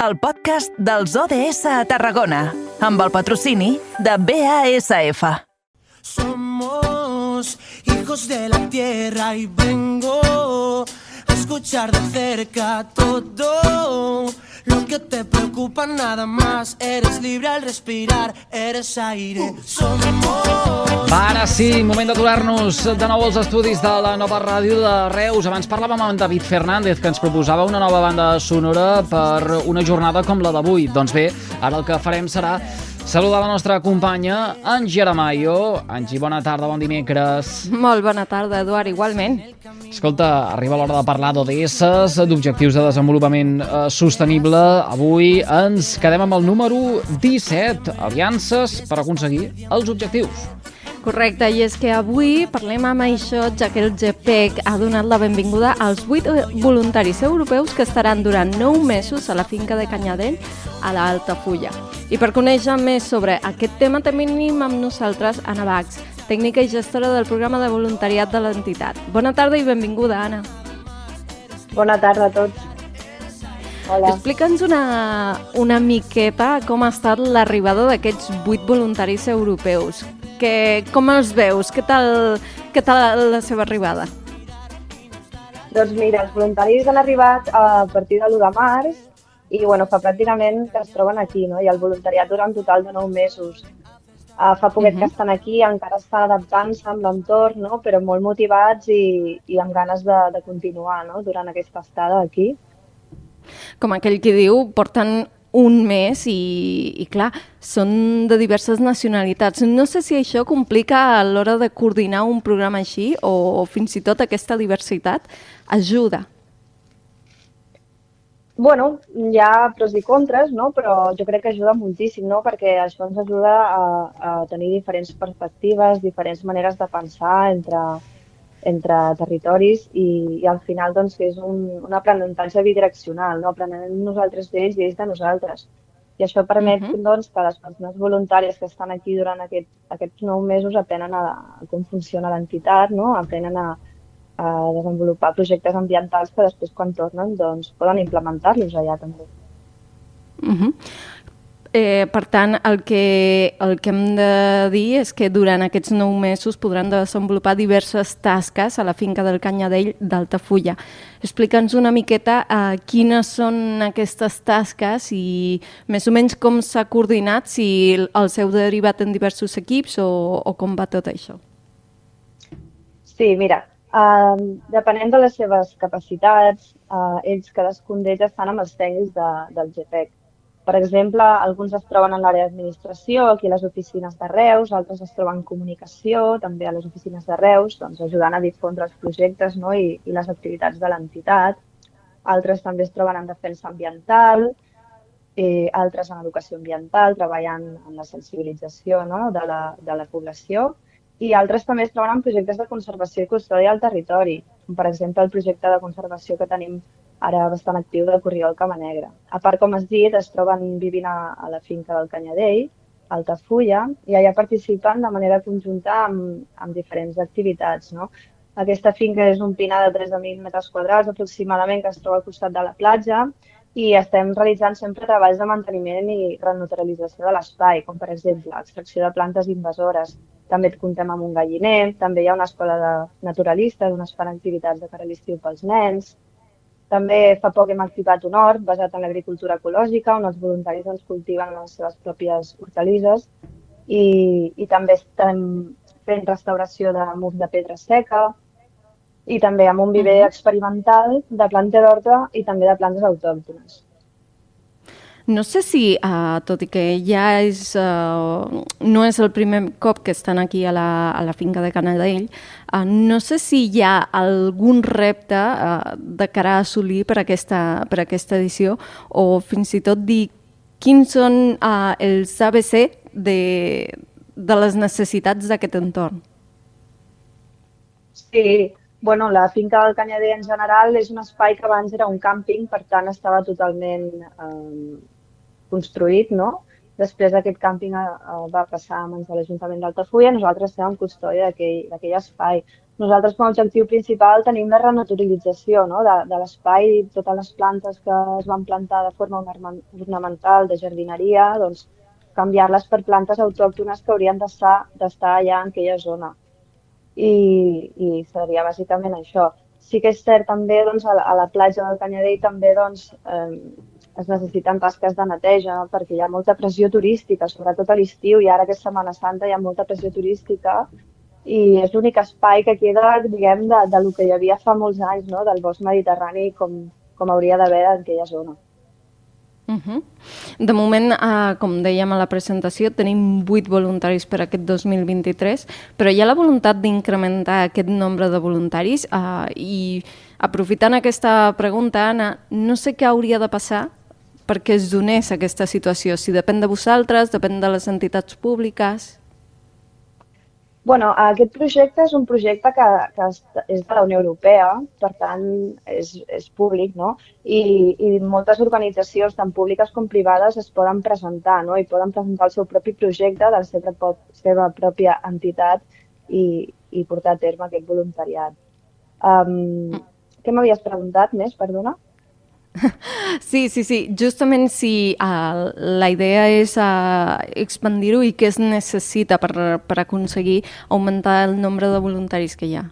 el podcast dels ODS a Tarragona, amb el patrocini de BASF. Somos hijos de la tierra y vengo a escuchar de cerca todo lo que te preocupa nada más. Eres libre al respirar, eres aire. Somos. Ara sí, moment d'aturar-nos de nou als estudis de la nova ràdio de Reus. Abans parlàvem amb en David Fernández, que ens proposava una nova banda sonora per una jornada com la d'avui. Doncs bé, ara el que farem serà saludar la nostra companya, Angie Aramayo. Angie, bona tarda, bon dimecres. Molt bona tarda, Eduard, igualment. Escolta, arriba l'hora de parlar d'ODS, d'objectius de desenvolupament eh, sostenible. Avui ens quedem amb el número 17, aliances per aconseguir els objectius. Correcte, i és que avui parlem amb això, ja que el GPEC ha donat la benvinguda als 8 voluntaris europeus que estaran durant 9 mesos a la finca de Canyadell, a l'Alta Fulla. I per conèixer més sobre aquest tema tenim amb nosaltres Anna Bax, tècnica i gestora del programa de voluntariat de l'entitat. Bona tarda i benvinguda, Anna. Bona tarda a tots. Hola. Explica'ns una, una miqueta com ha estat l'arribada d'aquests 8 voluntaris europeus. Que, com els veus? Què tal, què tal la seva arribada? Doncs mira, els voluntaris han arribat a partir de l'1 de març i bueno, fa pràcticament que es troben aquí, no? I el voluntariat dura un total de 9 mesos. Uh, fa poquet uh -huh. que estan aquí, encara estan adaptant-se amb l'entorn, no? però molt motivats i, i amb ganes de, de continuar no? durant aquesta estada aquí. Com aquell que diu, porten un mes i, i clar, són de diverses nacionalitats. No sé si això complica a l'hora de coordinar un programa així o, o fins i tot aquesta diversitat ajuda. Bueno, hi ha pros i contres, no? però jo crec que ajuda moltíssim, no? perquè això ens ajuda a, a tenir diferents perspectives, diferents maneres de pensar entre, entre territoris i, i al final doncs, és un, un aprenentatge bidireccional, no? aprenem nosaltres d'ells i ells de nosaltres. I això permet uh -huh. doncs, que les persones voluntàries que estan aquí durant aquest, aquests nou mesos aprenen a, a com funciona l'entitat, no? aprenen a, a desenvolupar projectes ambientals que després quan tornen doncs, poden implementar-los allà també. Uh -huh. Eh, per tant, el que, el que hem de dir és que durant aquests nou mesos podran desenvolupar diverses tasques a la finca del Canyadell d'Altafulla. Explica'ns una miqueta eh, quines són aquestes tasques i més o menys com s'ha coordinat, si el seu derivat en diversos equips o, o com va tot això. Sí, mira, uh, depenent de les seves capacitats, uh, ells cadascun d'ells estan amb els tècnics de, del GPEC. Per exemple, alguns es troben en l'àrea d'administració, aquí a les oficines de Reus, altres es troben en comunicació, també a les oficines de Reus, doncs, ajudant a difondre els projectes no? I, i les activitats de l'entitat. Altres també es troben en defensa ambiental, eh, altres en educació ambiental, treballant en la sensibilització no? de, la, de la població i altres també es troben en projectes de conservació i custòdia al territori, com per exemple el projecte de conservació que tenim ara bastant actiu del Corriol Negra. A part, com has dit, es troben vivint a, a la finca del Canyadell, Altafulla, i allà participen de manera conjunta amb, amb diferents activitats. No? Aquesta finca és un pinar de 13.000 metres quadrats aproximadament que es troba al costat de la platja i estem realitzant sempre treballs de manteniment i renaturalització de l'espai, com per exemple extracció de plantes invasores. També comptem amb un galliner, també hi ha una escola de naturalistes on es fan activitats de cara a l'estiu pels nens, també fa poc hem activat un hort basat en l'agricultura ecològica, on els voluntaris doncs, cultiven les seves pròpies hortalisses i, i també estem fent restauració de murs de pedra seca i també amb un viver experimental de planta d'horta i també de plantes autòctones. No sé si, uh, tot i que ja és, uh, no és el primer cop que estan aquí a la, a la finca de Canadell, uh, no sé si hi ha algun repte uh, de cara a assolir per aquesta, per aquesta edició o fins i tot dir quins són uh, els ABC de, de les necessitats d'aquest entorn. Sí, bueno, la finca del Canyader en general és un espai que abans era un càmping, per tant estava totalment eh, construït, no? després aquest càmping eh, eh, va passar a mans de l'Ajuntament d'Altafulla, nosaltres estem en custòdia d'aquell espai. Nosaltres com a objectiu principal tenim la renaturalització no? de, de l'espai, totes les plantes que es van plantar de forma ornamental, de jardineria, doncs canviar-les per plantes autòctones que haurien d'estar allà en aquella zona. I, I seria bàsicament això. Sí que és cert també doncs, a, la, a la platja del Canyadell també doncs, eh, es necessiten tasques de neteja perquè hi ha molta pressió turística, sobretot a l'estiu i ara que és Setmana Santa hi ha molta pressió turística i és l'únic espai que queda, diguem, de, de lo que hi havia fa molts anys, no? del bosc mediterrani com, com hauria d'haver en aquella zona. Uh -huh. De moment, uh, com dèiem a la presentació, tenim 8 voluntaris per aquest 2023, però hi ha la voluntat d'incrementar aquest nombre de voluntaris uh, i aprofitant aquesta pregunta, Anna, no sé què hauria de passar perquè es donés aquesta situació? Si depèn de vosaltres, depèn de les entitats públiques? Bueno, aquest projecte és un projecte que, que és de la Unió Europea, per tant és, és públic, no? I, I moltes organitzacions, tant públiques com privades, es poden presentar, no? I poden presentar el seu propi projecte de la seva, seva pròpia entitat i, i portar a terme aquest voluntariat. Um, què m'havies preguntat més, perdona? Sí, sí, sí. Justament si uh, la idea és uh, expandir-ho i què es necessita per, per aconseguir augmentar el nombre de voluntaris que hi ha.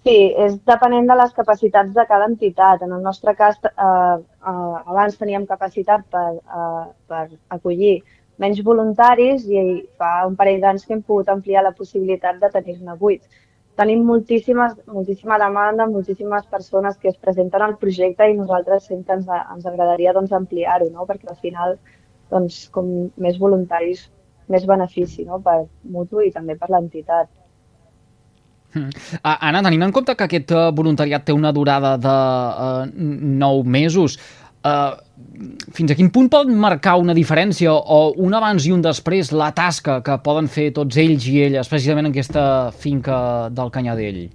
Sí, és depenent de les capacitats de cada entitat. En el nostre cas, eh, uh, abans teníem capacitat per, uh, per acollir menys voluntaris i fa un parell d'anys que hem pogut ampliar la possibilitat de tenir-ne vuit tenim moltíssimes, moltíssima demanda, moltíssimes persones que es presenten al projecte i nosaltres sempre ens, ens agradaria doncs, ampliar-ho, no? perquè al final, doncs, com més voluntaris, més benefici no? per mutu i també per l'entitat. Mm. Anna, tenint en compte que aquest eh, voluntariat té una durada de uh, nou mesos, uh, fins a quin punt pot marcar una diferència o un abans i un després la tasca que poden fer tots ells i elles precisament en aquesta finca del Canyadell?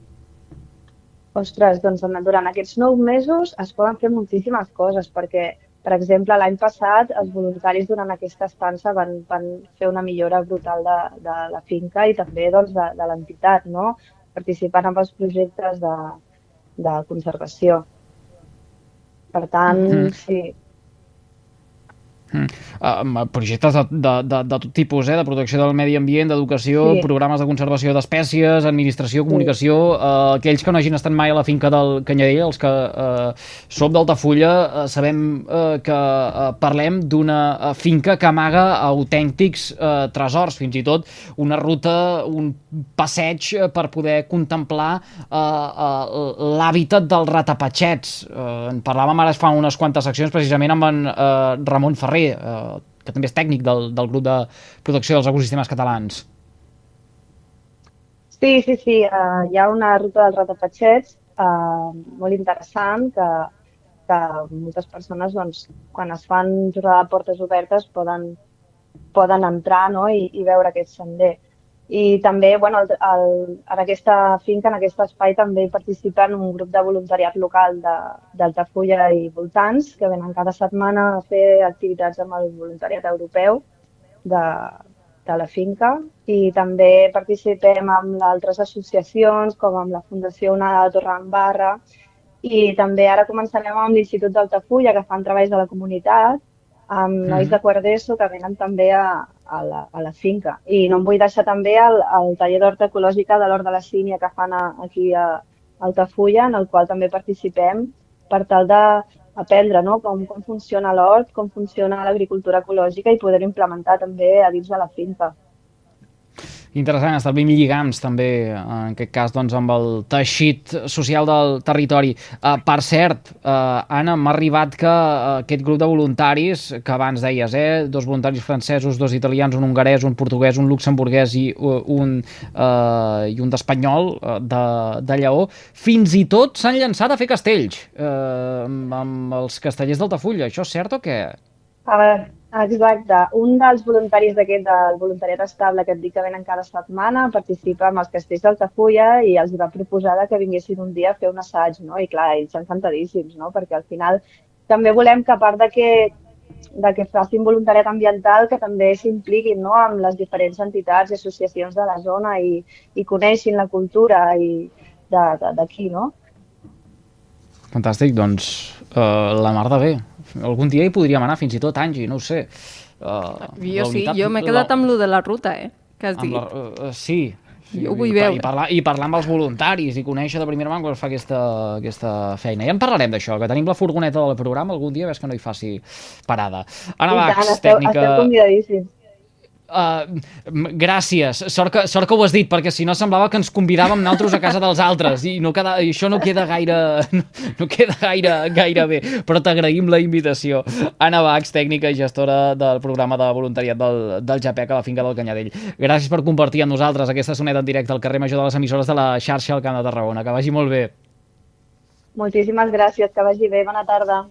Ostres, doncs durant aquests nou mesos es poden fer moltíssimes coses perquè, per exemple, l'any passat els voluntaris durant aquesta estança van, van fer una millora brutal de, de la finca i també doncs, de, de l'entitat, no? participant en els projectes de, de conservació. Per tant, mm -hmm. Sí, Uh, projectes de, de, de, de tot tipus, eh? de protecció del medi ambient, d'educació, sí. programes de conservació d'espècies, administració, comunicació, sí. uh, aquells que no hagin estat mai a la finca del Canyadell, els que uh, som d'Altafulla, uh, sabem uh, que uh, parlem d'una uh, finca que amaga autèntics uh, tresors, fins i tot una ruta, un passeig uh, per poder contemplar uh, uh, l'hàbitat dels ratapatxets. Uh, en parlàvem ara fa unes quantes seccions precisament amb en uh, Ramon Ferrer, eh, que també és tècnic del, del grup de protecció dels ecosistemes catalans. Sí, sí, sí. Uh, hi ha una ruta dels ratapatxets uh, molt interessant que, que moltes persones, doncs, quan es fan jornada de portes obertes, poden, poden entrar no? I, i veure aquest sender. I també, bueno, el, el, en aquesta finca, en aquest espai, també hi participen un grup de voluntariat local d'Altafulla i voltants, que venen cada setmana a fer activitats amb el voluntariat europeu de, de la finca. I també participem amb altres associacions, com amb la Fundació Una de Torre Barra, i també ara començarem amb l'Institut d'Altafulla, que fan treballs de la comunitat, amb nois de quart d'ESO que venen també a, a, la, a la finca. I no em vull deixar també el, el taller d'horta ecològica de l'Hort de la Sínia que fan a, aquí a Altafulla, en el qual també participem per tal d'aprendre no? com, com funciona l'hort, com funciona l'agricultura ecològica i poder implementar també a dins de la finca interessant establir lligams també, en aquest cas doncs, amb el teixit social del territori. Uh, per cert, uh, Anna, m'ha arribat que uh, aquest grup de voluntaris, que abans deies, eh, dos voluntaris francesos, dos italians, un hongarès, un portuguès, un luxemburguès i uh, un, uh, i un d'espanyol, uh, de, de Lleó, fins i tot s'han llançat a fer castells uh, amb els castellers d'Altafulla. Això és cert o què? A veure, exacte. Un dels voluntaris d'aquest, del voluntariat estable que et dic que venen cada setmana, participa amb els castells d'Altafulla i els va proposar que vinguessin un dia a fer un assaig, no? I clar, ells encantadíssims, no? Perquè al final també volem que a part de que de que facin voluntariat ambiental que també s'impliquin no? amb les diferents entitats i associacions de la zona i, i coneixin la cultura i d'aquí, no? Fantàstic, doncs uh, la mar de bé. Algun dia hi podríem anar, fins i tot, Angi, no ho sé. Uh, jo sí, jo m'he quedat amb lo de la ruta, eh? Que has dit. La, uh, sí, jo ho vull I, veure. I parlar, I parlar amb els voluntaris i conèixer de primera mà quan es fa aquesta, aquesta feina. Ja en parlarem d'això, que tenim la furgoneta del programa algun dia, ves que no hi faci parada. Anna Bax, tècnica... Esteu convidadíssims. Uh, gràcies, sort que, sort que ho has dit perquè si no semblava que ens convidàvem nosaltres a casa dels altres i, no queda, i això no queda gaire no, no queda gaire, gaire bé. Però t'agraïm la invitació. Anna Bax, tècnica i gestora del programa de voluntariat del, del JAPEC a la finca del Canyadell. Gràcies per compartir amb nosaltres aquesta soneta en directe al carrer Major de les emissores de la xarxa al Camp de Tarragona, que vagi molt bé. Moltíssimes gràcies, que vagi bé, bona tarda